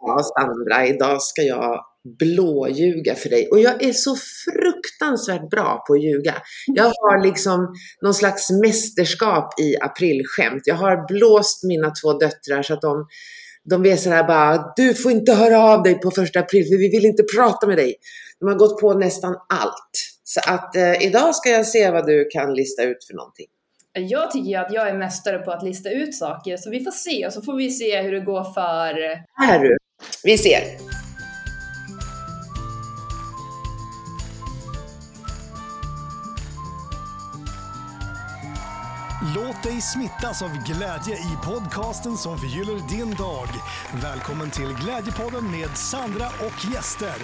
Ja, Sandra, idag ska jag blåljuga för dig. Och jag är så fruktansvärt bra på att ljuga. Jag har liksom någon slags mästerskap i aprilskämt. Jag har blåst mina två döttrar så att de, de är sådär bara, du får inte höra av dig på första april för vi vill inte prata med dig. De har gått på nästan allt. Så att eh, idag ska jag se vad du kan lista ut för någonting. Jag tycker ju att jag är mästare på att lista ut saker, så vi får se och så får vi se hur det går för... Här du, vi ser. Låt dig smittas av glädje i podcasten som förgyller din dag. Välkommen till Glädjepodden med Sandra och gäster.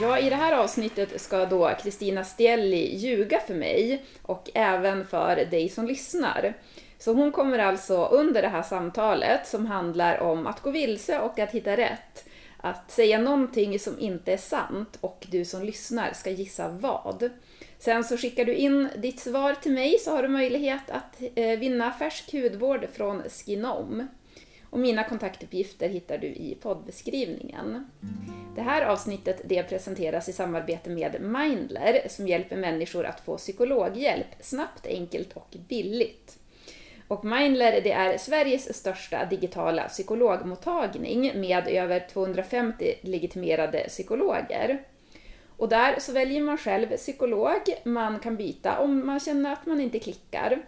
Ja, i det här avsnittet ska då Kristina Stielli ljuga för mig och även för dig som lyssnar. Så hon kommer alltså under det här samtalet som handlar om att gå vilse och att hitta rätt, att säga någonting som inte är sant och du som lyssnar ska gissa vad. Sen så skickar du in ditt svar till mig så har du möjlighet att eh, vinna färsk hudvård från Skinom. Och mina kontaktuppgifter hittar du i poddbeskrivningen. Det här avsnittet det presenteras i samarbete med Mindler som hjälper människor att få psykologhjälp snabbt, enkelt och billigt. Och Mindler det är Sveriges största digitala psykologmottagning med över 250 legitimerade psykologer. Och där så väljer man själv psykolog, man kan byta om man känner att man inte klickar.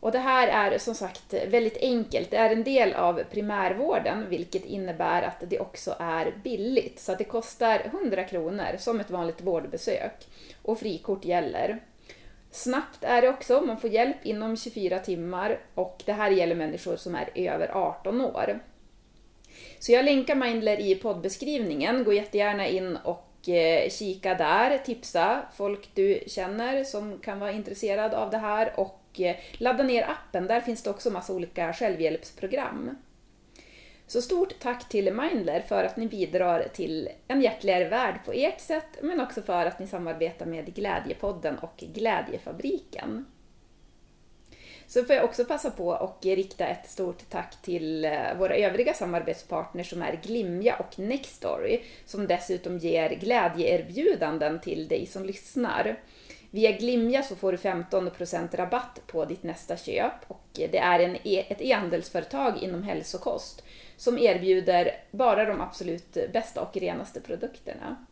Och det här är som sagt väldigt enkelt. Det är en del av primärvården, vilket innebär att det också är billigt. Så att det kostar 100 kronor som ett vanligt vårdbesök. Och frikort gäller. Snabbt är det också, man får hjälp inom 24 timmar och det här gäller människor som är över 18 år. Så jag länkar Mindler i poddbeskrivningen, gå jättegärna in och eh, kika där, tipsa folk du känner som kan vara intresserad av det här och eh, ladda ner appen, där finns det också massa olika självhjälpsprogram. Så stort tack till Mindler för att ni bidrar till en hjärtligare värld på ert sätt, men också för att ni samarbetar med Glädjepodden och Glädjefabriken. Så får jag också passa på och rikta ett stort tack till eh, våra övriga samarbetspartners som är Glimja och Nextory, som dessutom ger glädjeerbjudanden till dig som lyssnar. Via Glimja så får du 15% rabatt på ditt nästa köp och det är en e-, ett e-handelsföretag inom hälsokost som erbjuder bara de absolut bästa och renaste produkterna.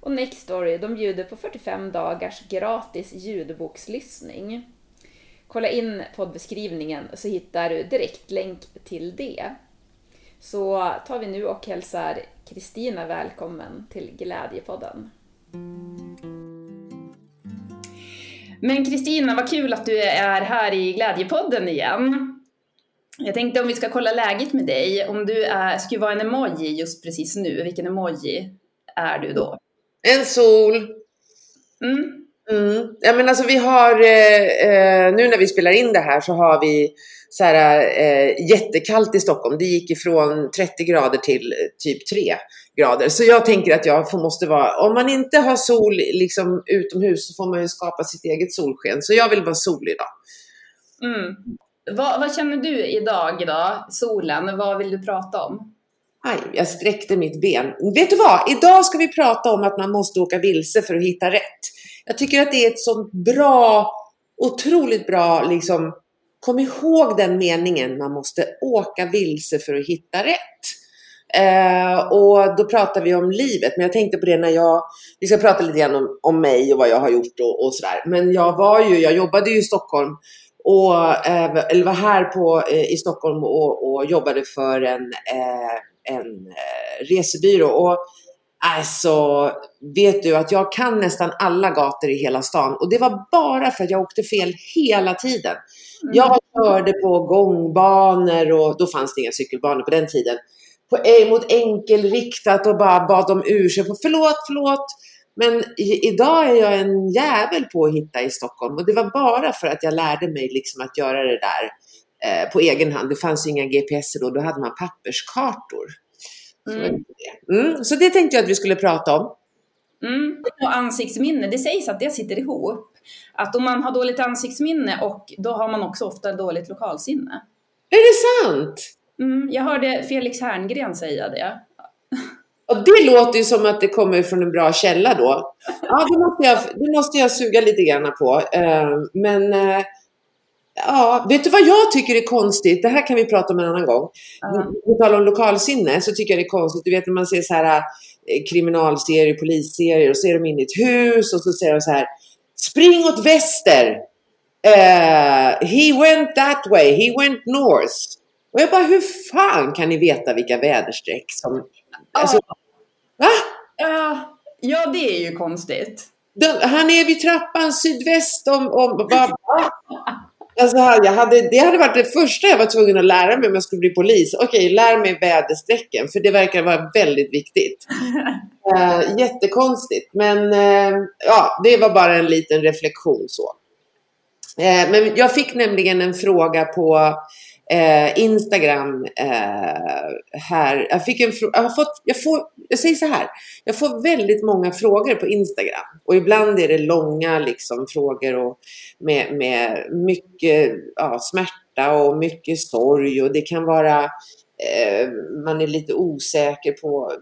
Och Nextory, de bjuder på 45 dagars gratis ljudbokslyssning. Kolla in poddbeskrivningen så hittar du direktlänk till det. Så tar vi nu och hälsar Kristina välkommen till Glädjepodden. Men Kristina, vad kul att du är här i Glädjepodden igen. Jag tänkte om vi ska kolla läget med dig, om du är, skulle vara en emoji just precis nu, vilken emoji är du då? En sol. Mm. Mm. Ja men alltså vi har, eh, eh, nu när vi spelar in det här så har vi så här, eh, jättekallt i Stockholm. Det gick ifrån 30 grader till eh, typ 3 grader. Så jag tänker att jag får, måste vara, om man inte har sol liksom utomhus så får man ju skapa sitt eget solsken. Så jag vill vara sol idag. Mm. Vad, vad, känner du idag då, solen? Vad vill du prata om? Aj, jag sträckte mitt ben. Vet du vad? Idag ska vi prata om att man måste åka vilse för att hitta rätt. Jag tycker att det är ett sånt bra, otroligt bra liksom, kom ihåg den meningen, man måste åka vilse för att hitta rätt. Eh, och då pratar vi om livet, men jag tänkte på det när jag, vi ska prata lite grann om, om mig och vad jag har gjort och, och sådär. Men jag var ju, jag jobbade ju i Stockholm och, eh, eller var här på, eh, i Stockholm och, och jobbade för en, eh, en eh, resebyrå. Och Alltså, vet du att jag kan nästan alla gator i hela stan och det var bara för att jag åkte fel hela tiden. Mm. Jag körde på gångbanor och då fanns det inga cykelbanor på den tiden på, mot enkelriktat och bara bad om ursäkt. Förlåt, förlåt. Men i, idag är jag en jävel på att hitta i Stockholm och det var bara för att jag lärde mig liksom att göra det där eh, på egen hand. Det fanns inga GPS då, då hade man papperskartor. Mm. Så, det. Mm, så det tänkte jag att vi skulle prata om. Mm. Och ansiktsminne, det sägs att det sitter ihop. Att om man har dåligt ansiktsminne och då har man också ofta dåligt lokalsinne. Är det sant? Mm, jag hörde Felix Herngren säga det. Och det låter ju som att det kommer från en bra källa då. Ja, det måste jag, det måste jag suga lite grann på. Eh, men eh, ja, vet du vad jag tycker är konstigt? Det här kan vi prata om en annan gång. Ja. På tal om lokalsinne så tycker jag det är konstigt. Du vet när man ser så här eh, kriminalserier, polisserier och så är de inne i ett hus och så säger de så här Spring åt väster! Eh, he went that way, he went north. Och jag bara, hur fan kan ni veta vilka väderstreck som... Alltså, va? Ja, ja, det är ju konstigt. Han är vid trappan sydväst om... om bara? Alltså, jag hade, det hade varit det första jag var tvungen att lära mig om jag skulle bli polis. Okej, lär mig väderstrecken, för det verkar vara väldigt viktigt. Eh, jättekonstigt, men eh, ja, det var bara en liten reflektion så. Eh, men jag fick nämligen en fråga på eh, Instagram eh, här. Jag fick en jag har fått, jag får, jag säger så här, jag får väldigt många frågor på Instagram och ibland är det långa liksom frågor och med, med mycket ja, smärta och mycket sorg och det kan vara eh, man är lite osäker på,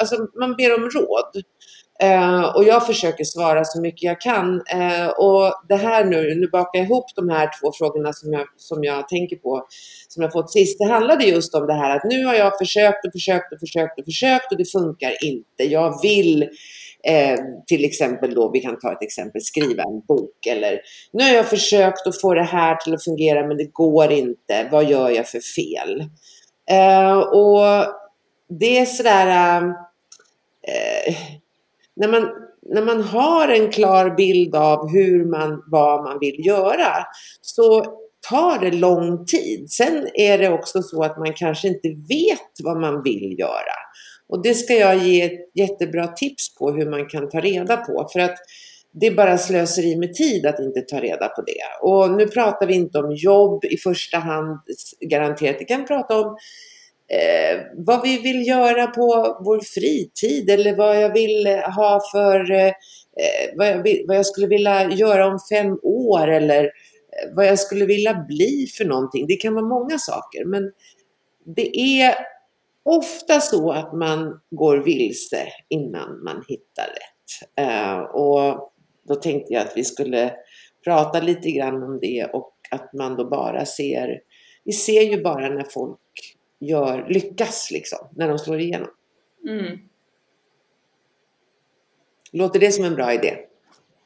alltså man ber om råd. Eh, och jag försöker svara så mycket jag kan. Eh, och det här nu, nu bakar jag ihop de här två frågorna som jag, som jag tänker på, som jag fått sist. Det handlade just om det här att nu har jag försökt och försökt och försökt och försökt och det funkar inte. Jag vill eh, till exempel då, vi kan ta ett exempel, skriva en bok eller nu har jag försökt att få det här till att fungera men det går inte. Vad gör jag för fel? Uh, och det är sådär eh, när man, när man har en klar bild av hur man, vad man vill göra så tar det lång tid. Sen är det också så att man kanske inte vet vad man vill göra. Och det ska jag ge ett jättebra tips på hur man kan ta reda på. För att det är bara slöseri med tid att inte ta reda på det. Och nu pratar vi inte om jobb i första hand garanterat. Vi kan prata om eh, vad vi vill göra på vår fritid eller vad jag vill ha för, eh, vad, jag vill, vad jag skulle vilja göra om fem år eller eh, vad jag skulle vilja bli för någonting. Det kan vara många saker men det är ofta så att man går vilse innan man hittar rätt. Eh, och då tänkte jag att vi skulle prata lite grann om det och att man då bara ser, vi ser ju bara när folk gör, lyckas liksom, när de slår igenom. Mm. Låter det som en bra idé?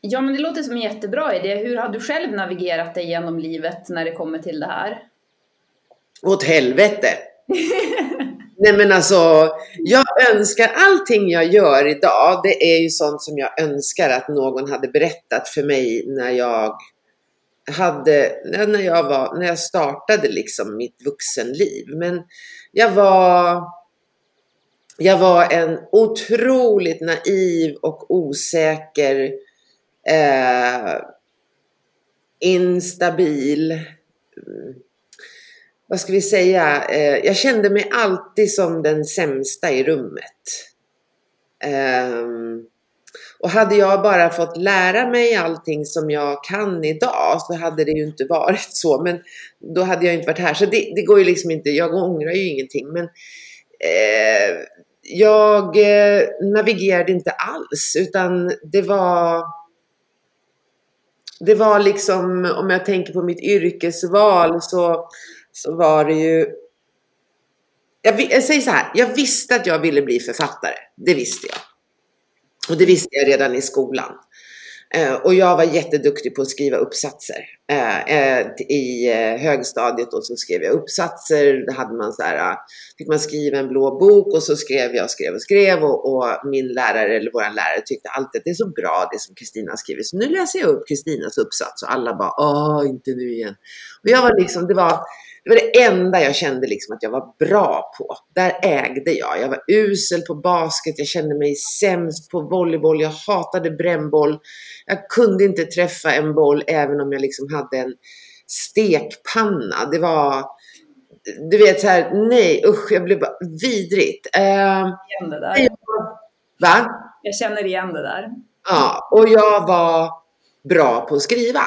Ja, men det låter som en jättebra idé. Hur har du själv navigerat dig genom livet när det kommer till det här? Åt helvete! Nej men alltså, jag önskar allting jag gör idag, det är ju sånt som jag önskar att någon hade berättat för mig när jag hade, när jag, var, när jag startade liksom mitt vuxenliv. Men jag var, jag var en otroligt naiv och osäker, eh, instabil, mm, vad ska vi säga, eh, jag kände mig alltid som den sämsta i rummet. Eh, och hade jag bara fått lära mig allting som jag kan idag så hade det ju inte varit så. Men då hade jag inte varit här. Så det, det går ju liksom inte, jag ångrar ju ingenting. Men eh, jag eh, navigerade inte alls utan det var det var liksom, om jag tänker på mitt yrkesval så, så var det ju jag, jag säger så här, jag visste att jag ville bli författare. Det visste jag. Och det visste jag redan i skolan. Eh, och jag var jätteduktig på att skriva uppsatser. Eh, eh I eh, högstadiet och så skrev jag uppsatser. Då hade man så här, eh, fick man skriva en blå bok och så skrev jag och skrev och skrev. Och, och min lärare, eller vår lärare, tyckte alltid att det är så bra det som Kristina skriver. Så nu läser jag upp Kristinas uppsats och alla bara, åh, inte nu igen. Och jag var liksom, det var det var det enda jag kände liksom att jag var bra på. Där ägde jag. Jag var usel på basket, jag kände mig sämst på volleyboll, jag hatade brännboll. Jag kunde inte träffa en boll även om jag liksom hade en stekpanna. Det var, du vet så här, nej usch, jag blev bara vidrigt. Uh, igen det där. Va? Jag känner igen det där. Ja, och jag var bra på att skriva.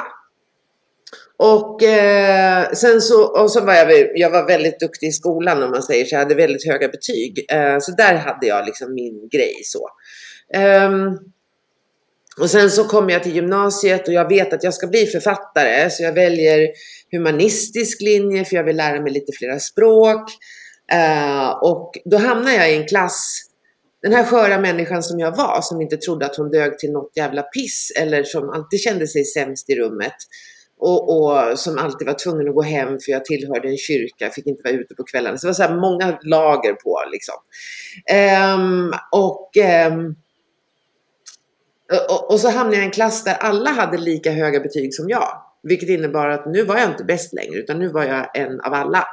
Och eh, sen så, och så var jag, jag var väldigt duktig i skolan om man säger så. Jag hade väldigt höga betyg. Eh, så där hade jag liksom min grej så. Um, och sen så kommer jag till gymnasiet och jag vet att jag ska bli författare. Så jag väljer humanistisk linje för jag vill lära mig lite flera språk. Eh, och då hamnar jag i en klass den här sköra människan som jag var, som inte trodde att hon dög till något jävla piss eller som alltid kände sig sämst i rummet och, och, som alltid var tvungen att gå hem för jag tillhörde en kyrka, fick inte vara ute på kvällarna. Så det var så här många lager på liksom. Um, och, um, och, och, så hamnade jag i en klass där alla hade lika höga betyg som jag. Vilket innebar att nu var jag inte bäst längre, utan nu var jag en av alla.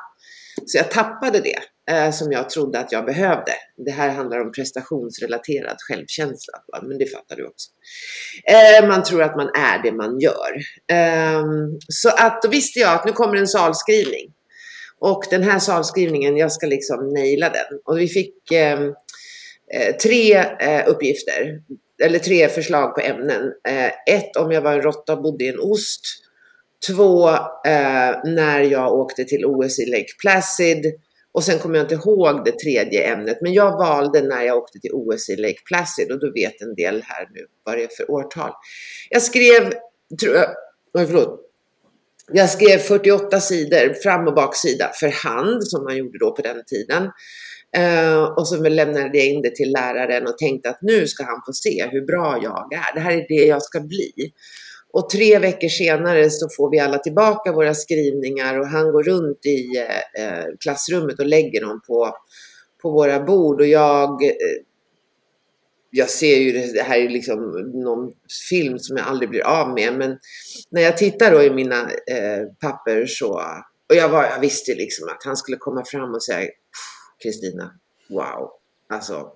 Så jag tappade det Eh, som jag trodde att jag behövde. Det här handlar om prestationsrelaterad självkänsla, men det fattar du också. Eh, man tror att man är det man gör. Eh, så att då visste jag att nu kommer en salskrivning. Och den här salskrivningen, jag ska liksom naila den. Och vi fick ehm, eh, tre eh, uppgifter, eller tre förslag på ämnen. Eh, ett, om jag var en råtta och bodde i en ost. Två, eh, när jag åkte till OS i Lake Placid. Och sen kommer jag inte ihåg det tredje ämnet, men jag valde när jag åkte till OS i Lake Placid och då vet en del här nu vad det är för årtal. Jag skrev, tror jag, oj förlåt, jag skrev 48 sidor, fram och baksida, för hand, som man gjorde då på den tiden. Uh, och så lämnade jag in det till läraren och tänkte att nu ska han få se hur bra jag är. Det här är det jag ska bli. Och tre veckor senare så får vi alla tillbaka våra skrivningar och han går runt i eh, eh, klassrummet och lägger dem på, på våra bord. Och jag, eh, jag ser ju det, det här är liksom någon film som jag aldrig blir av med. Men när jag tittar då i mina eh, papper så, och jag, var, jag visste liksom att han skulle komma fram och säga Kristina, wow, alltså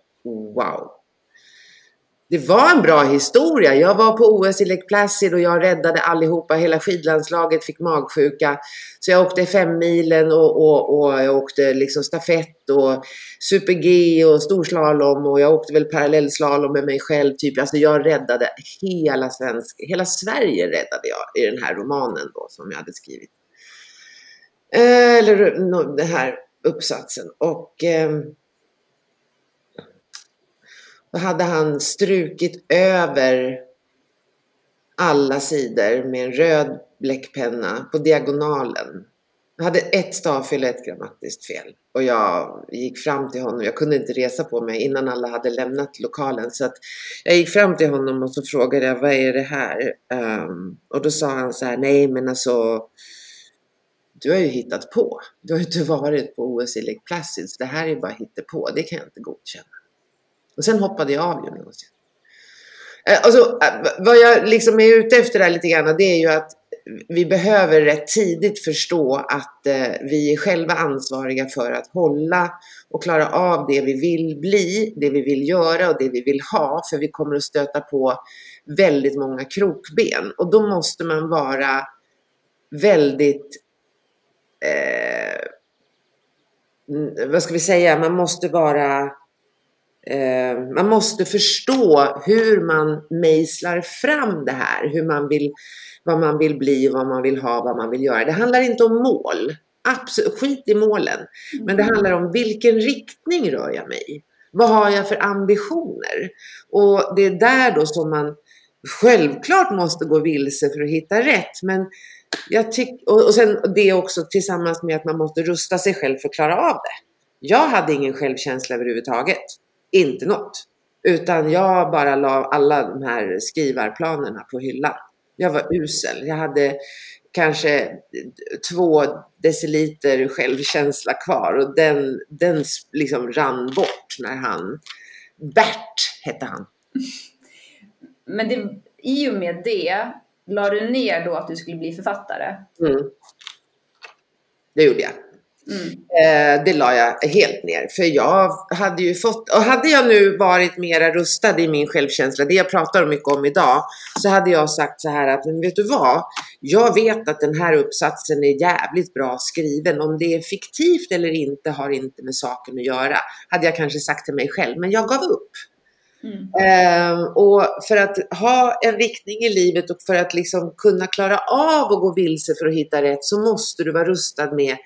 wow, det var en bra historia. Jag var på OS i Lake Placid och jag räddade allihopa. Hela skidlandslaget fick magsjuka. Så jag åkte femmilen och, och, och jag åkte liksom stafett och super-G och storslalom och jag åkte väl parallellslalom med mig själv. Typ. Alltså jag räddade hela, svensk, hela Sverige räddade jag i den här romanen då som jag hade skrivit. Eh, eller den här uppsatsen. Och eh, då hade han strukit över alla sidor med en röd bläckpenna på diagonalen. Jag hade ett stavfel och ett grammatiskt fel. Och jag gick fram till honom. Jag kunde inte resa på mig innan alla hade lämnat lokalen. Så att jag gick fram till honom och så frågade jag, vad är det här? Um, och då sa han så här, nej men alltså du har ju hittat på. Du har ju inte varit på OS i Lake Placid, så det här är bara hittepå. Det kan jag inte godkänna. Och sen hoppade jag av gymnasiet. Eh, alltså, eh, vad jag liksom är ute efter där lite grann, det är ju att vi behöver rätt tidigt förstå att eh, vi är själva ansvariga för att hålla och klara av det vi vill bli, det vi vill göra och det vi vill ha. För vi kommer att stöta på väldigt många krokben. Och då måste man vara väldigt eh, vad ska vi säga, man måste vara man måste förstå hur man mejslar fram det här, hur man vill, vad man vill bli, vad man vill ha, vad man vill göra. Det handlar inte om mål. Absolut, skit i målen. Men det mm. handlar om vilken riktning rör jag mig i? Vad har jag för ambitioner? Och det är där då som man självklart måste gå vilse för att hitta rätt. Men jag tycker, och, och sen det också tillsammans med att man måste rusta sig själv för att klara av det. Jag hade ingen självkänsla överhuvudtaget inte något. Utan jag bara la alla de här skrivarplanerna på hyllan. Jag var usel. Jag hade kanske två deciliter självkänsla kvar och den, den liksom rann bort när han, Bert hette han. Men det, i och med det, la du ner då att du skulle bli författare? Mm. Det gjorde jag. Mm. Eh, det la jag helt ner. För jag hade ju fått, och hade jag nu varit mera rustad i min självkänsla, det jag pratar mycket om idag, så hade jag sagt så här att, men vet du vad? Jag vet att den här uppsatsen är jävligt bra skriven. Om det är fiktivt eller inte har inte med saken att göra. Hade jag kanske sagt till mig själv, men jag gav upp. Eh, och för att ha en riktning i livet och för att liksom kunna klara av att gå vilse för att hitta rätt så måste du vara rustad med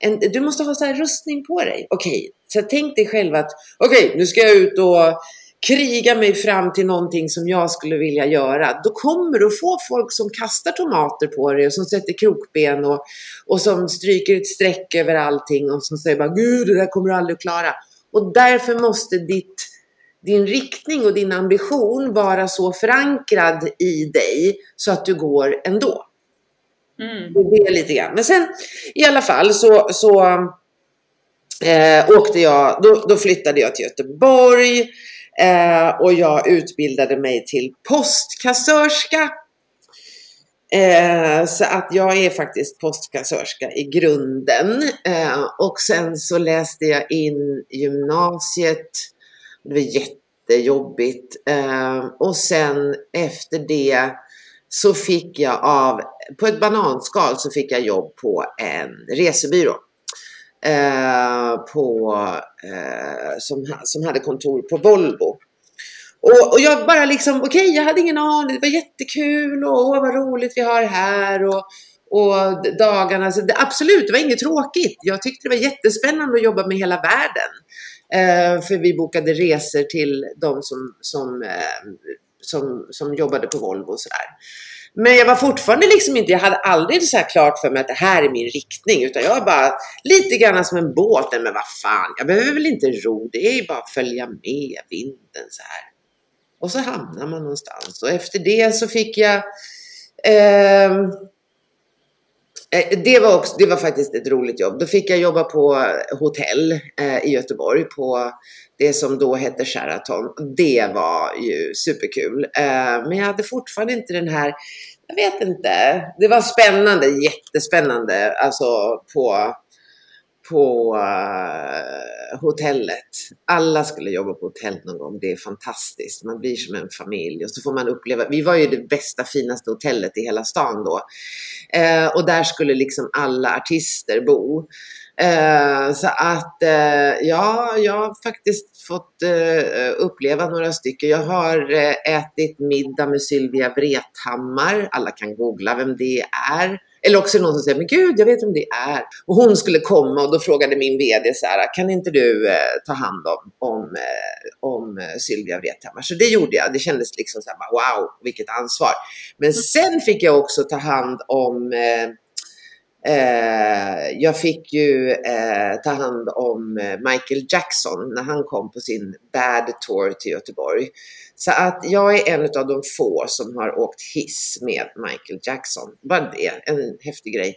en, du måste ha så här rustning på dig. Okej, okay. så tänk dig själv att okej, okay, nu ska jag ut och kriga mig fram till någonting som jag skulle vilja göra, då kommer du få folk som kastar tomater på dig och som sätter krokben och, och som stryker ett streck över allting och som säger bara Gud, det där kommer du aldrig att klara. Och därför måste ditt, din riktning och din ambition vara så förankrad i dig så att du går ändå. Mm. Det är lite grann. Men sen i alla fall så, så eh, åkte jag, då, då flyttade jag till Göteborg. Eh, och jag utbildade mig till postkassörska. Eh, så att jag är faktiskt postkassörska i grunden. Eh, och sen så läste jag in gymnasiet. Det var jättejobbigt. Eh, och sen efter det så fick jag av, på ett bananskal så fick jag jobb på en resebyrå. Eh, på, eh, som, som hade kontor på Volvo. Och, och jag bara liksom, okej, okay, jag hade ingen aning, det var jättekul och åh, vad roligt vi har här och, och dagarna. Så det, absolut, det var inget tråkigt. Jag tyckte det var jättespännande att jobba med hela världen. Eh, för vi bokade resor till de som, som, eh, som, som jobbade på Volvo och sådär. Men jag var fortfarande liksom inte, jag hade aldrig så här klart för mig att det här är min riktning. Utan jag var bara lite grann som en båt. Men vad fan, jag behöver väl inte ro. Det är ju bara att följa med vinden så här. Och så hamnar man någonstans. Och efter det så fick jag eh, Eh, det var, också, det var faktiskt ett roligt jobb. Då fick jag jobba på eh, hotell eh, i Göteborg på det som då hette Sheraton. Det var ju superkul. Eh, men jag hade fortfarande inte den här, jag vet inte, det var spännande, jättespännande, alltså på, på uh, hotellet. Alla skulle jobba på hotell någon gång. Det är fantastiskt. Man blir som en familj och så får man uppleva. Vi var ju det bästa, finaste hotellet i hela stan då. Uh, och där skulle liksom alla artister bo. Uh, så att ja, jag har faktiskt fått uppleva några stycken. Jag har ätit middag med Sylvia Vrethammar. Alla kan googla vem det är. Eller också någon som säger, men gud, jag vet vem det är. Och hon skulle komma och då frågade min VD så här, kan inte du eh, ta hand om, om, eh, om Sylvia Vrethammar? Så det gjorde jag. Det kändes liksom så här, wow, vilket ansvar. Men sen fick jag också ta hand om Eh, jag fick ju eh, ta hand om eh, Michael Jackson när han kom på sin Bad Tour till Göteborg. Så att jag är en av de få som har åkt hiss med Michael Jackson. Bara det, en häftig grej.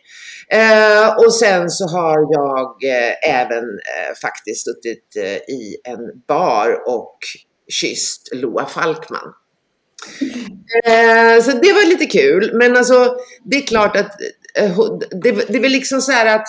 Eh, och sen så har jag eh, även eh, faktiskt suttit eh, i en bar och kysst Loa Falkman. Eh, så det var lite kul, men alltså det är klart att Eh, det, det är väl liksom så här att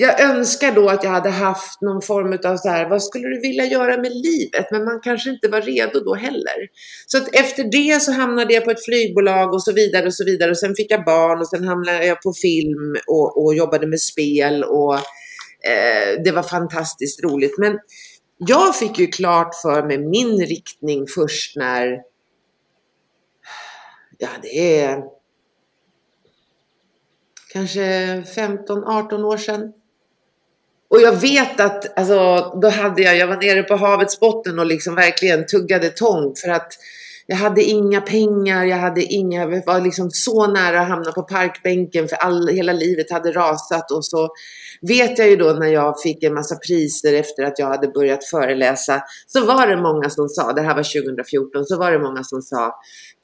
jag önskar då att jag hade haft någon form av så här, vad skulle du vilja göra med livet? Men man kanske inte var redo då heller. Så att efter det så hamnade jag på ett flygbolag och så vidare och så vidare. Och sen fick jag barn och sen hamnade jag på film och, och jobbade med spel och eh, det var fantastiskt roligt. Men jag fick ju klart för mig min riktning först när, ja det är kanske 15-18 år sedan. Och jag vet att, alltså, då hade jag, jag var nere på havets botten och liksom verkligen tuggade tång för att jag hade inga pengar, jag hade inga, jag var liksom så nära att hamna på parkbänken för all, hela livet hade rasat och så vet jag ju då när jag fick en massa priser efter att jag hade börjat föreläsa så var det många som sa, det här var 2014, så var det många som sa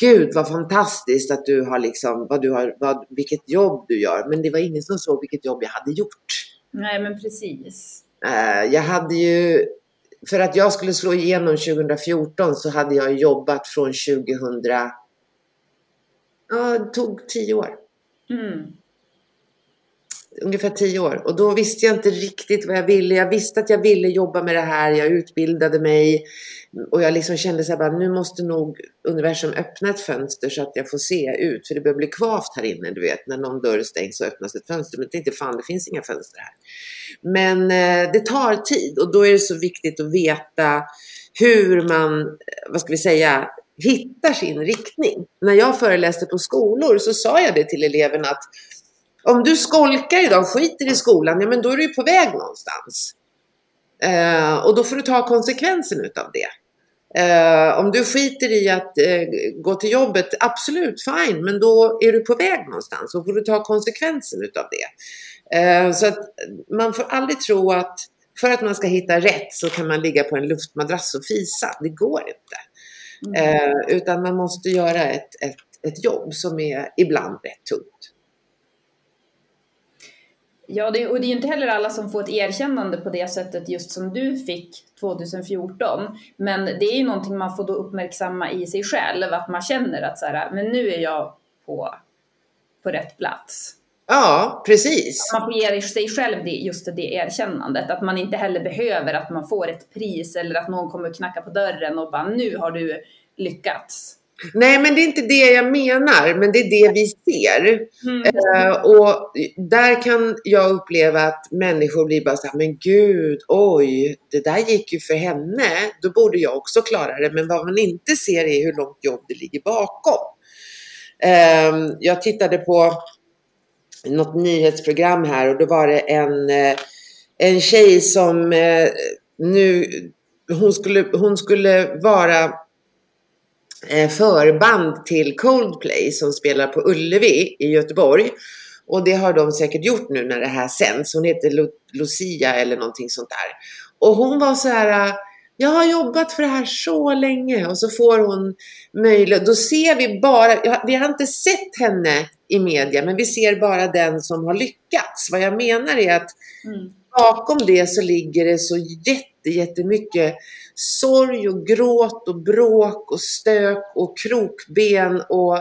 Gud vad fantastiskt att du har liksom, vad du har, vad, vilket jobb du gör. Men det var ingen som såg vilket jobb jag hade gjort. Nej men precis. Uh, jag hade ju för att jag skulle slå igenom 2014 så hade jag jobbat från 2000, ja det tog tio år. Mm. Ungefär tio år. Och då visste jag inte riktigt vad jag ville. Jag visste att jag ville jobba med det här. Jag utbildade mig. Och jag liksom kände så här, nu måste nog universum öppna ett fönster så att jag får se ut. För det börjar bli kvavt här inne, du vet. När någon dörr stängs så öppnas ett fönster. Men jag tänkte, fan det finns inga fönster här. Men eh, det tar tid och då är det så viktigt att veta hur man, eh, vad ska vi säga, hittar sin riktning. När jag föreläste på skolor så sa jag det till eleverna att om du skolkar idag och skiter i skolan, ja men då är du på väg någonstans. Eh, och då får du ta konsekvensen utav det. Eh, om du skiter i att eh, gå till jobbet, absolut fine, men då är du på väg någonstans och får du ta konsekvensen utav det. Eh, så att man får aldrig tro att för att man ska hitta rätt så kan man ligga på en luftmadrass och fisa. Det går inte. Mm. Eh, utan man måste göra ett, ett, ett jobb som är ibland rätt tungt. Ja, det, och det är ju inte heller alla som får ett erkännande på det sättet just som du fick 2014. Men det är ju någonting man får då uppmärksamma i sig själv, att man känner att så här, men nu är jag på, på rätt plats. Ja, precis. Att man får ge sig själv det, just det erkännandet. Att man inte heller behöver att man får ett pris eller att någon kommer knacka på dörren och bara nu har du lyckats. Nej, men det är inte det jag menar, men det är det vi ser. Mm. Uh, och där kan jag uppleva att människor blir bara så här, men gud, oj, det där gick ju för henne, då borde jag också klara det. Men vad man inte ser är hur långt jobb det ligger bakom. Uh, jag tittade på något nyhetsprogram här och då var det en, uh, en tjej som nu, hon skulle, hon skulle vara Eh, Eh, förband till Coldplay som spelar på Ullevi i Göteborg. Och det har de säkert gjort nu när det här sänds. Hon heter Lu Lucia eller någonting sånt där. Och hon var så här, ah, jag har jobbat för det här så länge och så får hon möjlighet. Då ser vi bara, vi har inte sett henne i media, men vi ser bara den som har lyckats. Vad jag menar är att mm bakom det så ligger det så jätte, jättemycket sorg och gråt och bråk och stök och krokben och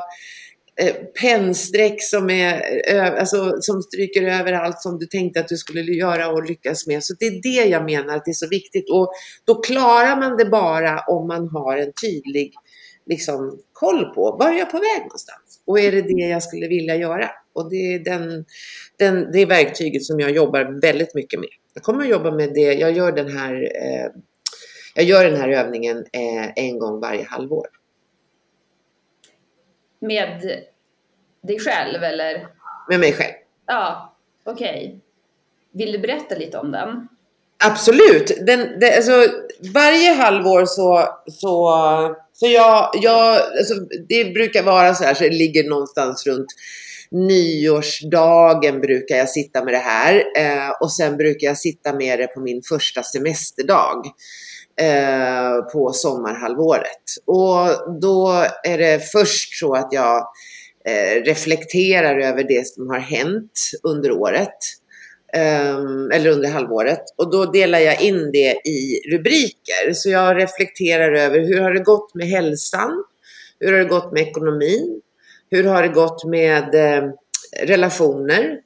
eh, pennstreck som, är, eh, alltså, som stryker över allt som du tänkte att du skulle göra och lyckas med. Så det är det jag menar att det är så viktigt. Och då klarar man det bara om man har en tydlig liksom, koll på var är jag på väg någonstans? Och är det det jag skulle vilja göra? Och det är den, den, det verktyget som jag jobbar väldigt mycket med. Jag kommer att jobba med det, jag gör den här eh, jag gör den här övningen eh, en gång varje halvår. Med dig själv eller? Med mig själv. Ja, okej. Okay. Vill du berätta lite om den? Absolut! Den, det, alltså, varje halvår så, så, så jag, jag alltså, det brukar vara så här så det ligger någonstans runt nyårsdagen brukar jag sitta med det här eh, och sen brukar jag sitta med det på min första semesterdag eh, på sommarhalvåret. Och då är det först så att jag eh, reflekterar över det som har hänt under året. Ehm, eller under halvåret. Och då delar jag in det i rubriker. Så jag reflekterar över hur har det gått med hälsan? Hur har det gått med ekonomin? Hur har det gått med eh, relationer?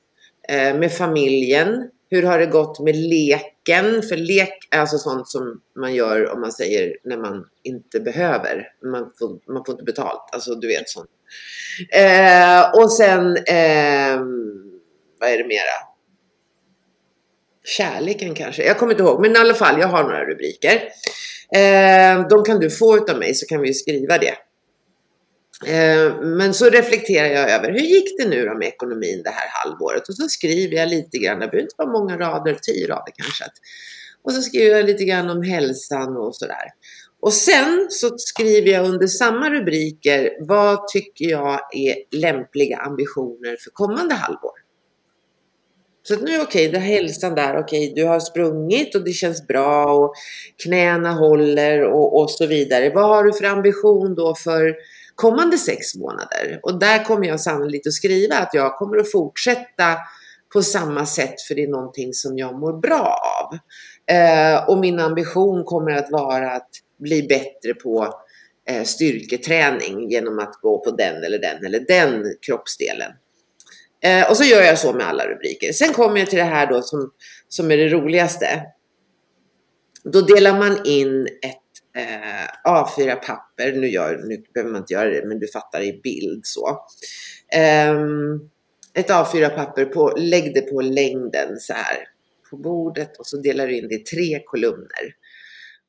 Eh, med familjen? Hur har det gått med leken? För lek är alltså sånt som man gör om man säger när man inte behöver. Man får, man får inte betalt. Alltså du vet sånt. Eh, och sen, eh, vad är det mera? Kärleken kanske? Jag kommer inte ihåg. Men i alla fall, jag har några rubriker. Eh, de kan du få utav mig så kan vi skriva det. Eh, men så reflekterar jag över hur gick det nu då med ekonomin det här halvåret? Och så skriver jag lite grann, det behöver inte vara många rader, tio rader kanske. Och så skriver jag lite grann om hälsan och sådär. Och sen så skriver jag under samma rubriker, vad tycker jag är lämpliga ambitioner för kommande halvår? Så att nu okej, okay, det hälsan där, okej, okay, du har sprungit och det känns bra och knäna håller och, och så vidare. Vad har du för ambition då för kommande sex månader. Och där kommer jag sannolikt att skriva att jag kommer att fortsätta på samma sätt för det är någonting som jag mår bra av. Eh, och min ambition kommer att vara att bli bättre på eh, styrketräning genom att gå på den eller den eller den kroppsdelen. Eh, och så gör jag så med alla rubriker. Sen kommer jag till det här då som, som är det roligaste. Då delar man in ett eh, A4-papper. Nu, gör, nu behöver man inte göra det, men du fattar i bild så. Eh, ett A4-papper, på, lägg det på längden så här på bordet och så delar du in det i tre kolumner.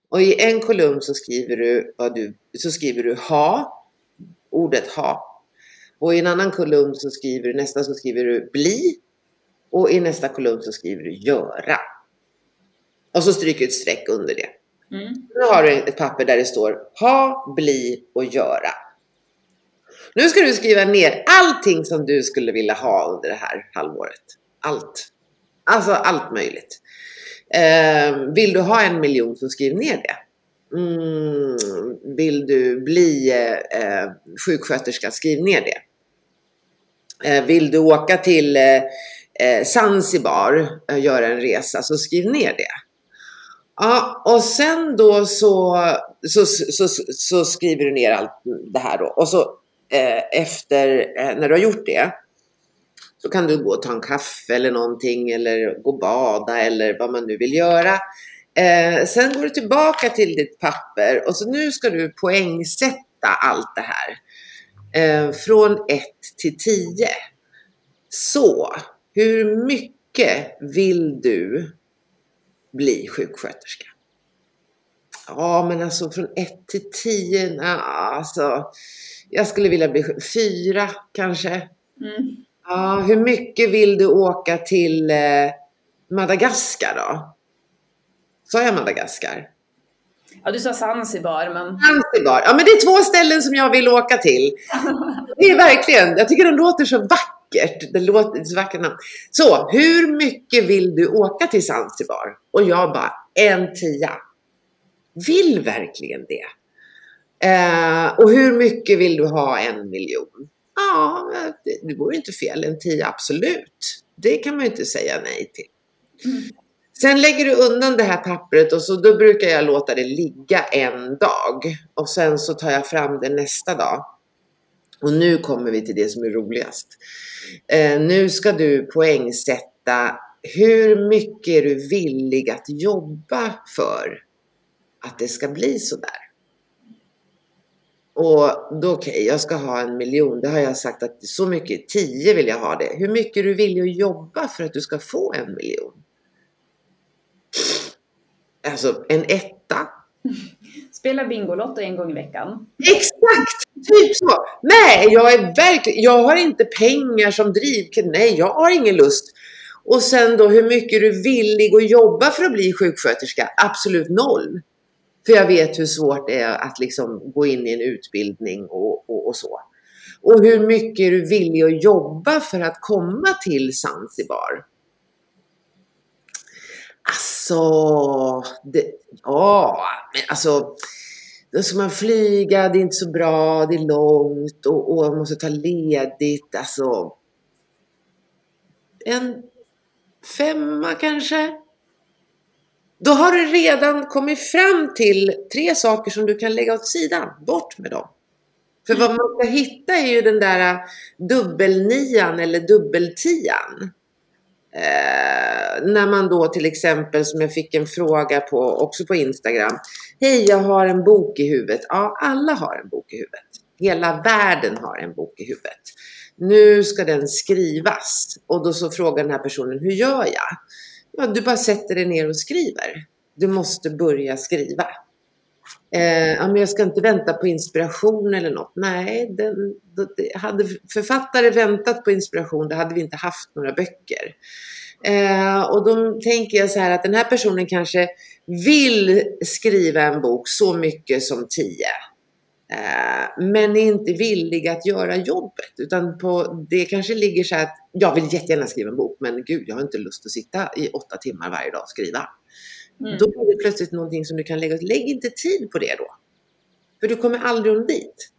Och i en kolumn så skriver du, vad du, så skriver du ha, ordet ha. Och i en annan kolumn så skriver du, nästa så skriver du bli. Och i nästa kolumn så skriver du göra. Och så stryker du ett streck under det. Mm. Nu har du ett papper där det står ha, bli och göra. Nu ska du skriva ner allting som du skulle vilja ha under det här halvåret. Allt. Alltså allt möjligt. Eh, vill du ha en miljon så skriv ner det. Mm, vill du bli eh, eh sjuksköterska, skriv ner det. Eh, vill du åka till eh, eh Zanzibar och göra en resa så skriv ner det. Ja, och sen då så, så, så, så, så skriver du ner allt det här då. Och så eh, efter, eh, när du har gjort det, så kan du gå och ta en kaffe eller någonting eller gå och bada eller vad man nu vill göra. Eh, sen går du tillbaka till ditt papper och så nu ska du poängsätta allt det här. Eh, från 1 till 10. Så, hur mycket vill du bli sjuksköterska? Ja, men alltså från 1 till 10, nah, alltså jag skulle vilja bli fyra kanske. Mm. Ja, hur mycket vill du åka till eh, Madagaskar då? Sa jag Madagaskar? Ja, du sa Zanzibar, men... Zanzibar. Ja, men det är två ställen som jag vill åka till. Det är verkligen, jag tycker de låter så vackert. Det låter så vackert namn. Så, hur mycket vill du åka till Zanzibar? Och jag bara, en tia. Vill verkligen det. Eh, och hur mycket vill du ha en miljon? Ja, det, det vore inte fel. En tia, absolut. Det kan man ju inte säga nej till. Mm. Sen lägger du undan det här pappret och så då brukar jag låta det ligga en dag och sen så tar jag fram det nästa dag. Och nu kommer vi till det som är roligast. Eh, nu ska du poängsätta hur mycket är du villig att jobba för att det ska bli så där. Och då okej, okay, jag ska ha en miljon. Det har jag sagt att så mycket, tio vill jag ha det. Hur mycket är du villig att jobba för att du ska få en miljon? Alltså en etta. Spela Bingolotto en gång i veckan. Exakt! Typ så. Nej, jag är verkligen, jag har inte pengar som drivkraft. Nej, jag har ingen lust. Och sen då hur mycket är du villig att jobba för att bli sjuksköterska? Absolut noll. För jag vet hur svårt det är att liksom gå in i en utbildning och, och, och så. Och hur mycket är du villig att jobba för att komma till Zanzibar? Alltså, det, ja, men alltså, då ska man flyga, det är inte så bra, det är långt och, och man måste ta ledigt. Alltså, en femma kanske? Då har du redan kommit fram till tre saker som du kan lägga åt sidan. Bort med dem. För vad man ska hitta är ju den där dubbelnian eller dubbeltian. Eh, när man då till exempel, som jag fick en fråga på, också på Instagram. Hej, jag har en bok i huvudet. Ja, alla har en bok i huvudet. Hela världen har en bok i huvudet. Nu ska den skrivas. Och då så frågar den här personen, hur gör jag? Ja, du bara sätter dig ner och skriver. Du måste börja skriva. Eh, ja, men jag ska inte vänta på inspiration eller något. Nej, den, hade författare väntat på inspiration, då hade vi inte haft några böcker. Eh, och då tänker jag så här att den här personen kanske vill skriva en bok så mycket som tio. Eh, men är inte villig att göra jobbet. Utan på, det kanske ligger så här att jag vill jättegärna skriva en bok, men gud, jag har inte lust att sitta i åtta timmar varje dag och skriva. Mm. Då blir det plötsligt någonting som du kan lägga Lägg inte tid på det då. För du kommer aldrig dit.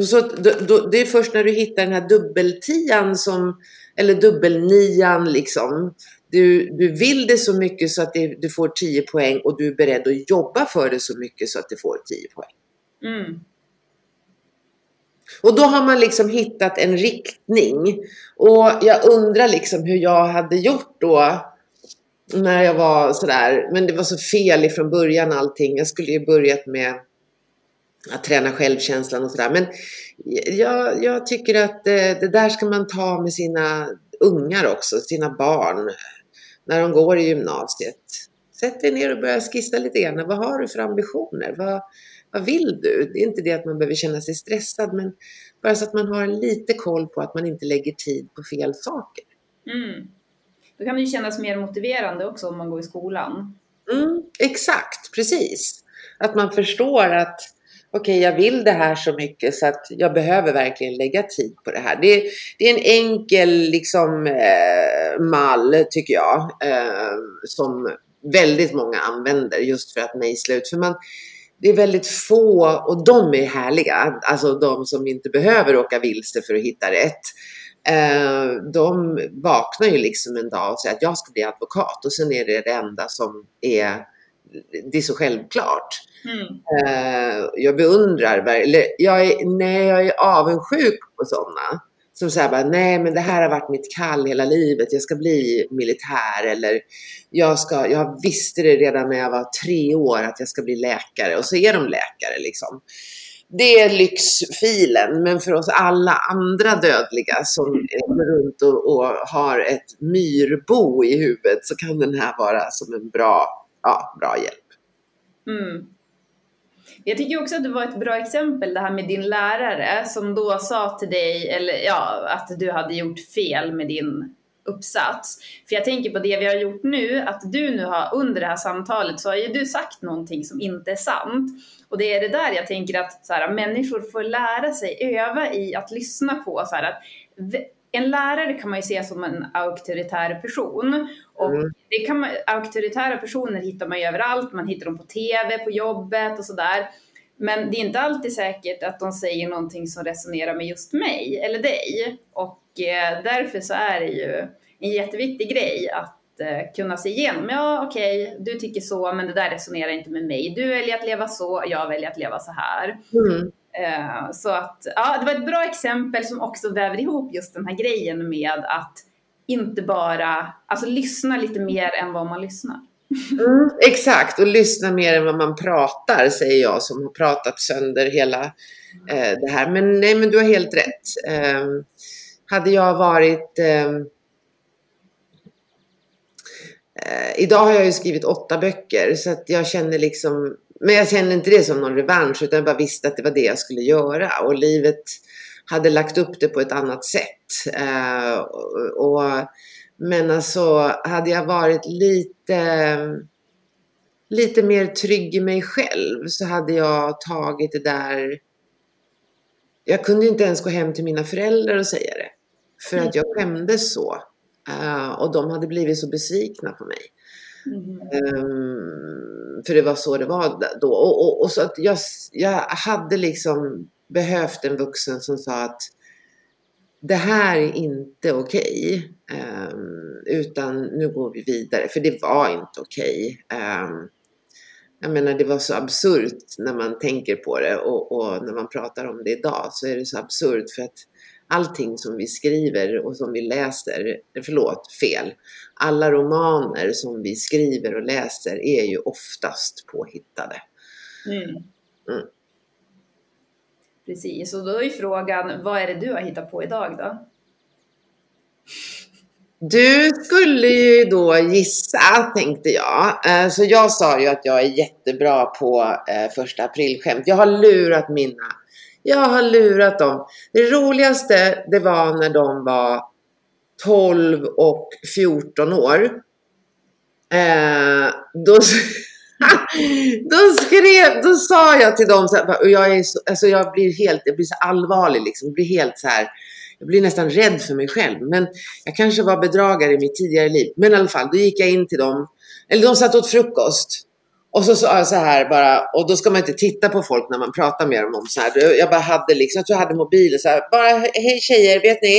Så, då, då, det är först när du hittar den här dubbeltian som, eller dubbelnian liksom. Du, du vill det så mycket så att det, du får 10 poäng och du är beredd att jobba för det så mycket så att du får 10 poäng. Mm. Och då har man liksom hittat en riktning. Och jag undrar liksom hur jag hade gjort då när jag var sådär. Men det var så fel ifrån början allting. Jag skulle ju börjat med att träna självkänslan och sådär. Men jag, jag tycker att det, det, där ska man ta med sina ungar också, sina barn. När de går i gymnasiet. Sätt dig ner och börja skissa lite grann. Vad har du för ambitioner? Vad, vad vill du? Det är inte det att man behöver känna sig stressad, men bara så att man har lite koll på att man inte lägger tid på fel saker. Mm. Då kan det ju kännas mer motiverande också om man går i skolan. Mm, exakt, precis. Att man förstår att okej, okay, jag vill det här så mycket så att jag behöver verkligen lägga tid på det här. Det, det är en enkel liksom, eh, mall, tycker jag, eh, som väldigt många använder just för att mejsla ut. För man, det är väldigt få, och de är härliga, alltså de som inte behöver åka vilse för att hitta rätt. Eh, de vaknar ju liksom en dag och säger att jag ska bli advokat och sen är det det enda som är, det är så självklart. Mm. Eh, jag beundrar, eller jag är, nej, jag är avundsjuk på sådana. Som säger bara, nej men det här har varit mitt kall hela livet, jag ska bli militär eller jag, ska, jag visste det redan när jag var tre år att jag ska bli läkare och så är de läkare liksom. Det är lyxfilen, men för oss alla andra dödliga som går runt och, och, har ett myrbo i huvudet så kan den här vara som en bra, ja, bra hjälp. Mm. Jag tycker också att det var ett bra exempel det här med din lärare som då sa till dig, eller ja, att du hade gjort fel med din uppsats. För jag tänker på det vi har gjort nu, att du nu har under det här samtalet så har ju du sagt någonting som inte är sant. Och det är det där jag tänker att så här, människor får lära sig, öva i att lyssna på så här, att en lärare kan man ju se som en auktoritär person. Och mm. det kan man, auktoritära personer hittar man ju överallt, man hittar dem på TV, på jobbet och sådär. Men det är inte alltid säkert att de säger någonting som resonerar med just mig eller dig. Och eh, därför så är det ju en jätteviktig grej att eh, kunna se igenom. Ja, okej, okay, du tycker så, men det där resonerar inte med mig. Du väljer att leva så, jag väljer att leva så här. Mm. Eh, så att, ja, det var ett bra exempel som också väver ihop just den här grejen med att inte bara, alltså lyssna lite mer än vad man lyssnar. Mm, exakt, och lyssna mer än vad man pratar, säger jag som har pratat sönder hela eh, det här. Men nej, men du har helt rätt. Eh, hade jag varit eh, eh, idag har jag ju skrivit åtta böcker så att jag känner liksom men jag känner inte det som någon revansch utan jag bara visste att det var det jag skulle göra och livet hade lagt upp det på ett annat sätt. Eh, och, men alltså hade jag varit lite, lite mer trygg i mig själv så hade jag tagit det där. Jag kunde inte ens gå hem till mina föräldrar och säga det. För att jag skämdes så. Uh, och de hade blivit så besvikna på mig. Mm. Um, för det var så det var då. Och, och, och så att jag, jag hade liksom behövt en vuxen som sa att det här är inte okej. Um, utan nu går vi vidare. För det var inte okej. Okay. Um, jag menar det var så absurt när man tänker på det och, och, när man pratar om det idag så är det så absurt för att allting som vi skriver och som vi läser, förlåt, fel. Alla romaner som vi skriver och läser är ju oftast påhittade. Mm. Mm. Precis, och då är frågan, vad är det du har hittat på idag då? Du skulle ju då gissa, tänkte jag. Eh, så jag sa ju att jag är jättebra på eh, första aprilskämt. Jag har lurat mina jag har lurat dem. Det roligaste det var när de var 12 och 14 år. Eh, då, då skrev, då sa jag till dem så här, och jag, är så, alltså jag blir helt, jag blir så allvarlig liksom, blir helt så här, jag blir nästan rädd för mig själv. Men jag kanske var bedragare i mitt tidigare liv. Men i alla fall, då gick jag in till dem, eller de satt åt frukost. Och så sa jag så här bara, och då ska man inte titta på folk när man pratar med dem om så här. Jag bara hade liksom, jag tror jag hade mobilen så här, bara hej tjejer, vet ni?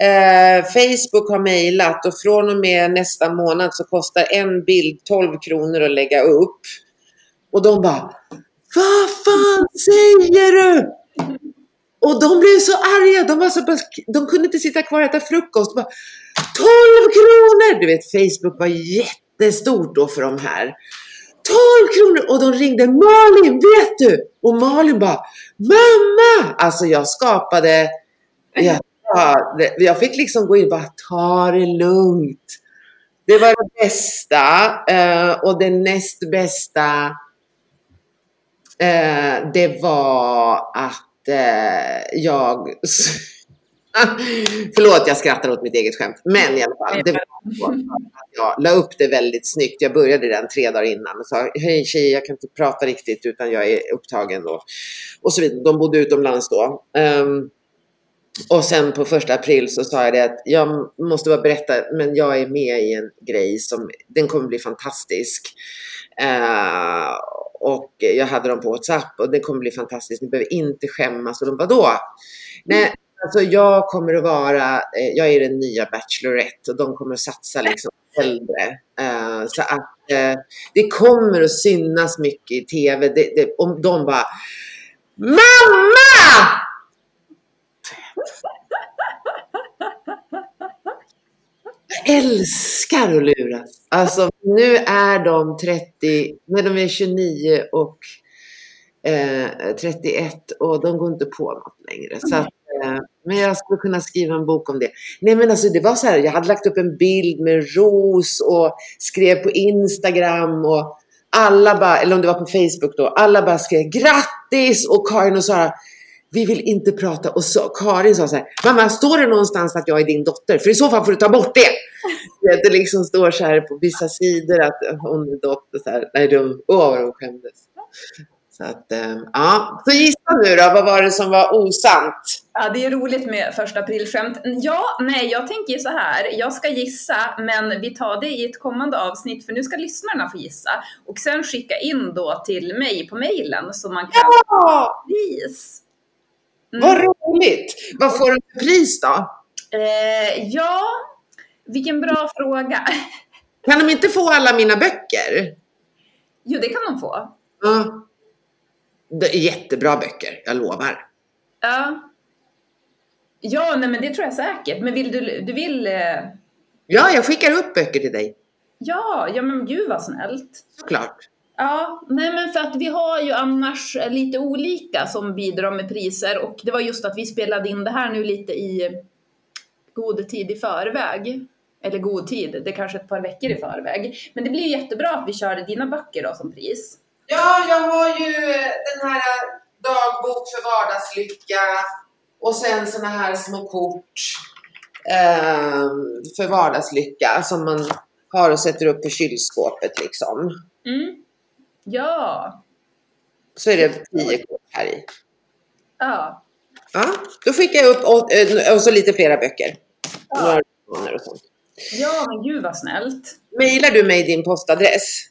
Eh, Facebook har mejlat och från och med nästa månad så kostar en bild 12 kronor att lägga upp. Och de bara, vad fan säger du? Och de blev så arga, de, var så, de kunde inte sitta kvar och äta frukost. Bara, 12 kronor! Du vet, Facebook var jättestort då för de här. 12 kronor! Och de ringde Malin, vet du? Och Malin bara Mamma! Alltså jag skapade, jag, jag fick liksom gå in och bara ta det lugnt. Det var det bästa eh, och det näst bästa eh, det var att eh, jag Förlåt, jag skrattar åt mitt eget skämt. Men i alla fall, det var så att jag la upp det väldigt snyggt. Jag började den tre dagar innan och sa hej tjejer, jag kan inte prata riktigt utan jag är upptagen då. Och så vidare. De bodde utomlands då. Um, och sen på första april så sa jag det att jag måste bara berätta, men jag är med i en grej som, den kommer bli fantastisk. Uh, och jag hade dem på WhatsApp och det kommer bli fantastiskt, ni behöver inte skämmas. Och de bara då? Nej, Alltså jag kommer att vara, eh, jag är den nya Bachelorette och de kommer att satsa liksom äldre. Uh, så att uh, det kommer att synas mycket i TV. Det, det, om de bara MAMMA! Jag älskar att luras. Alltså nu är de 30, men de är 29 och eh, 31 och de går inte på något längre. Så att, Eh, men jag skulle kunna skriva en bok om det. Nej men alltså det var så här, jag hade lagt upp en bild med ros och skrev på Instagram och alla bara, eller om det var på Facebook då, alla bara skrev grattis och Karin och Sara vi vill inte prata. Och så, Karin sa så här, mamma står det någonstans att jag är din dotter? För i så fall får du ta bort det. Det liksom står så här på vissa sidor att hon är dotter. Så här. Nej, de, åh vad de skämdes. Så att, eh, ja. Så gissa nu då, vad var det som var osant? Ja, det är roligt med första aprilskämt. Ja, nej, jag tänker så här. Jag ska gissa, men vi tar det i ett kommande avsnitt, för nu ska lyssnarna få gissa. Och sen skicka in då till mig på mejlen så man kan... Ja! Pris. Mm. Vad roligt! Vad får du för pris då? Eh, ja, vilken bra fråga. Kan de inte få alla mina böcker? Jo, det kan de få. Ja. Det är jättebra böcker, jag lovar. Ja. Ja, nej men det tror jag säkert. Men vill du, du vill... Eh... Ja, jag skickar upp böcker till dig. Ja, ja men gud vad snällt. Såklart. Ja, nej men för att vi har ju annars lite olika som bidrar med priser och det var just att vi spelade in det här nu lite i god tid i förväg. Eller god tid, det är kanske ett par veckor i förväg. Men det blir jättebra att vi körde dina böcker då som pris. Ja, jag har ju den här dagbok för vardagslycka och sen såna här små kort eh, för vardagslycka som man har och sätter upp på kylskåpet liksom. Mm. Ja. Så är det tio kort här i. Ja. Ja, då skickar jag upp och, eh, och så lite flera böcker. Ja. Några och sånt. Ja, men gud vad snällt. Mailar du mig din postadress?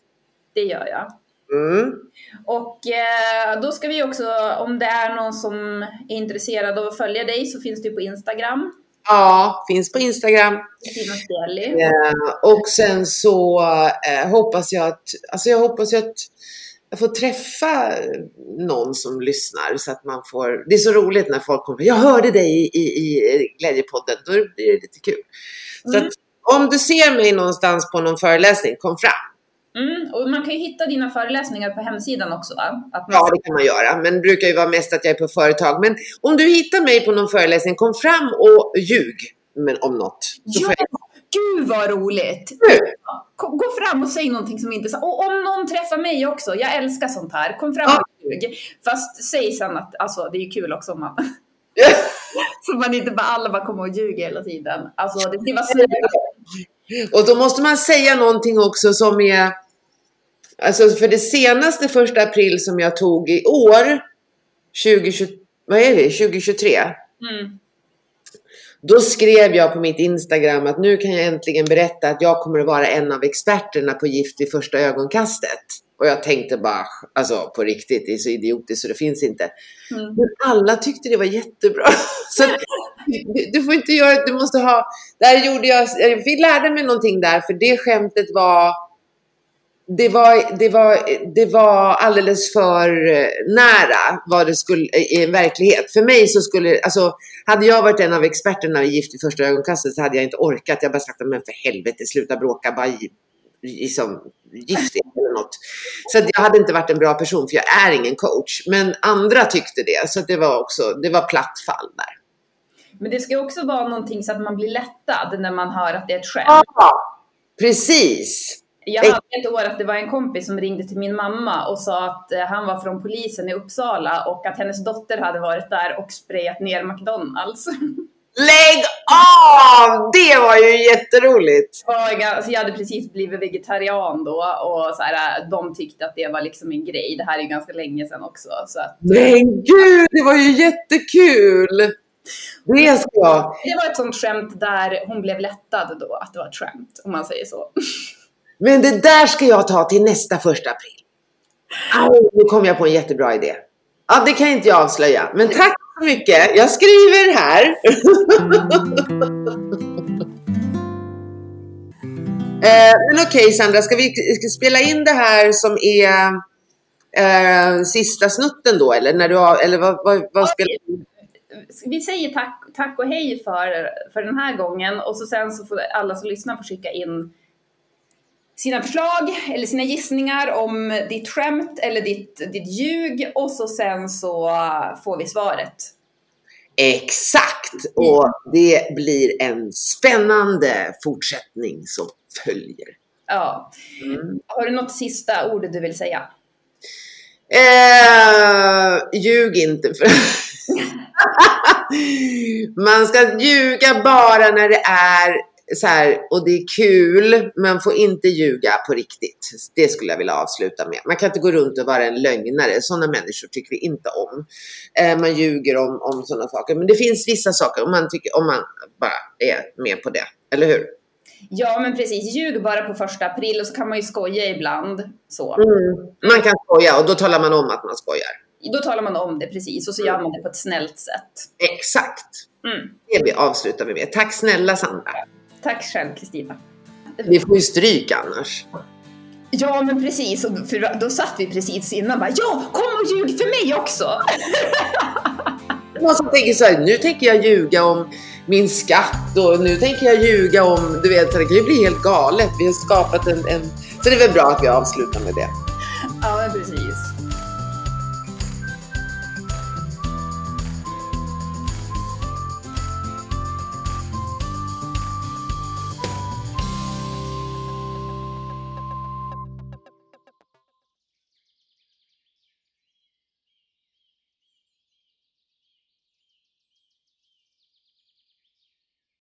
Det gör jag. Mm. Och eh, då ska vi också, om det är någon som är intresserad av att följa dig så finns du på Instagram. Ja, finns på Instagram. Eh, och sen så eh, hoppas jag att, alltså jag hoppas att jag får träffa någon som lyssnar så att man får, det är så roligt när folk kommer, jag hörde dig i, i, i Glädjepodden, då blir det lite kul. Så mm. att, om du ser mig någonstans på någon föreläsning, kom fram. Mm, och man kan ju hitta dina föreläsningar på hemsidan också va? Man... Ja, det kan man göra. Men det brukar ju vara mest att jag är på företag. Men om du hittar mig på någon föreläsning, kom fram och ljug men om något. Så ja, jag... gud vad roligt! Mm. Gå fram och säg någonting som inte är. Och om någon träffar mig också, jag älskar sånt här. Kom fram och ljug. Fast säg sen att, alltså det är kul också om man... så man inte bara alla bara kommer och ljuger hela tiden. Alltså det ska vara och då måste man säga någonting också som är, alltså för det senaste första april som jag tog i år, 2020, vad är det, 2023? Mm. Då skrev jag på mitt Instagram att nu kan jag äntligen berätta att jag kommer att vara en av experterna på gift vid första ögonkastet. Och jag tänkte bara, alltså på riktigt, det är så idiotiskt så det finns inte. Mm. Men alla tyckte det var jättebra. så du får inte göra, du måste ha, där gjorde jag, vi lärde mig någonting där, för det skämtet var, det var, det var, det var alldeles för nära vad det skulle, i en verklighet. För mig så skulle, alltså, hade jag varit en av experterna i Gift i första ögonkastet så hade jag inte orkat. Jag bara sagt, men för helvete, sluta bråka, bara liksom, gift eller något. Så jag hade inte varit en bra person, för jag är ingen coach. Men andra tyckte det, så det var också, det var platt fall där. Men det ska också vara någonting så att man blir lättad när man hör att det är ett skämt. Ja, Precis. Jag hade ett år att det var en kompis som ringde till min mamma och sa att eh, han var från polisen i Uppsala och att hennes dotter hade varit där och sprayat ner McDonalds. Lägg av! Det var ju jätteroligt. Alltså jag hade precis blivit vegetarian då och så här, de tyckte att det var liksom en grej. Det här är ju ganska länge sedan också. Så att, Men gud, det var ju jättekul! Det ska jag. det var ett sånt skämt där hon blev lättad då att det var ett skämt, om man säger så. Men det där ska jag ta till nästa första april. Au, nu kom jag på en jättebra idé. Ja, det kan inte jag avslöja. Men tack så mycket. Jag skriver här. eh, men okej Sandra, ska vi spela in det här som är eh, sista snutten då? Eller, när du har, eller vad, vad, vad spelar Vi säger tack, tack och hej för, för den här gången och så sen så får alla som lyssnar få skicka in sina förslag eller sina gissningar om ditt skämt eller ditt, ditt ljug och så sen så får vi svaret. Exakt! Och det blir en spännande fortsättning som följer. Ja. Mm. Har du något sista ord du vill säga? Eh, ljug inte. För Man ska ljuga bara när det är så här, och det är kul, man får inte ljuga på riktigt. Det skulle jag vilja avsluta med. Man kan inte gå runt och vara en lögnare. Sådana människor tycker vi inte om. Eh, man ljuger om, om sådana saker. Men det finns vissa saker om man, tycker, om man bara är med på det. Eller hur? Ja, men precis. Ljug bara på första april och så kan man ju skoja ibland. Så. Mm. Man kan skoja och då talar man om att man skojar. Då talar man om det precis och så gör man det på ett snällt sätt. Exakt. Mm. Det vi avslutar vi med. Tack snälla Sandra. Tack själv Kristina. Vi får ju stryk annars. Ja, men precis. Och för då satt vi precis innan bara ja, kom och ljug för mig också. Någon som tänker så här, nu tänker jag ljuga om min skatt och nu tänker jag ljuga om, du vet, det kan ju bli helt galet. Vi har skapat en, en... Så det är väl bra att vi avslutar med det.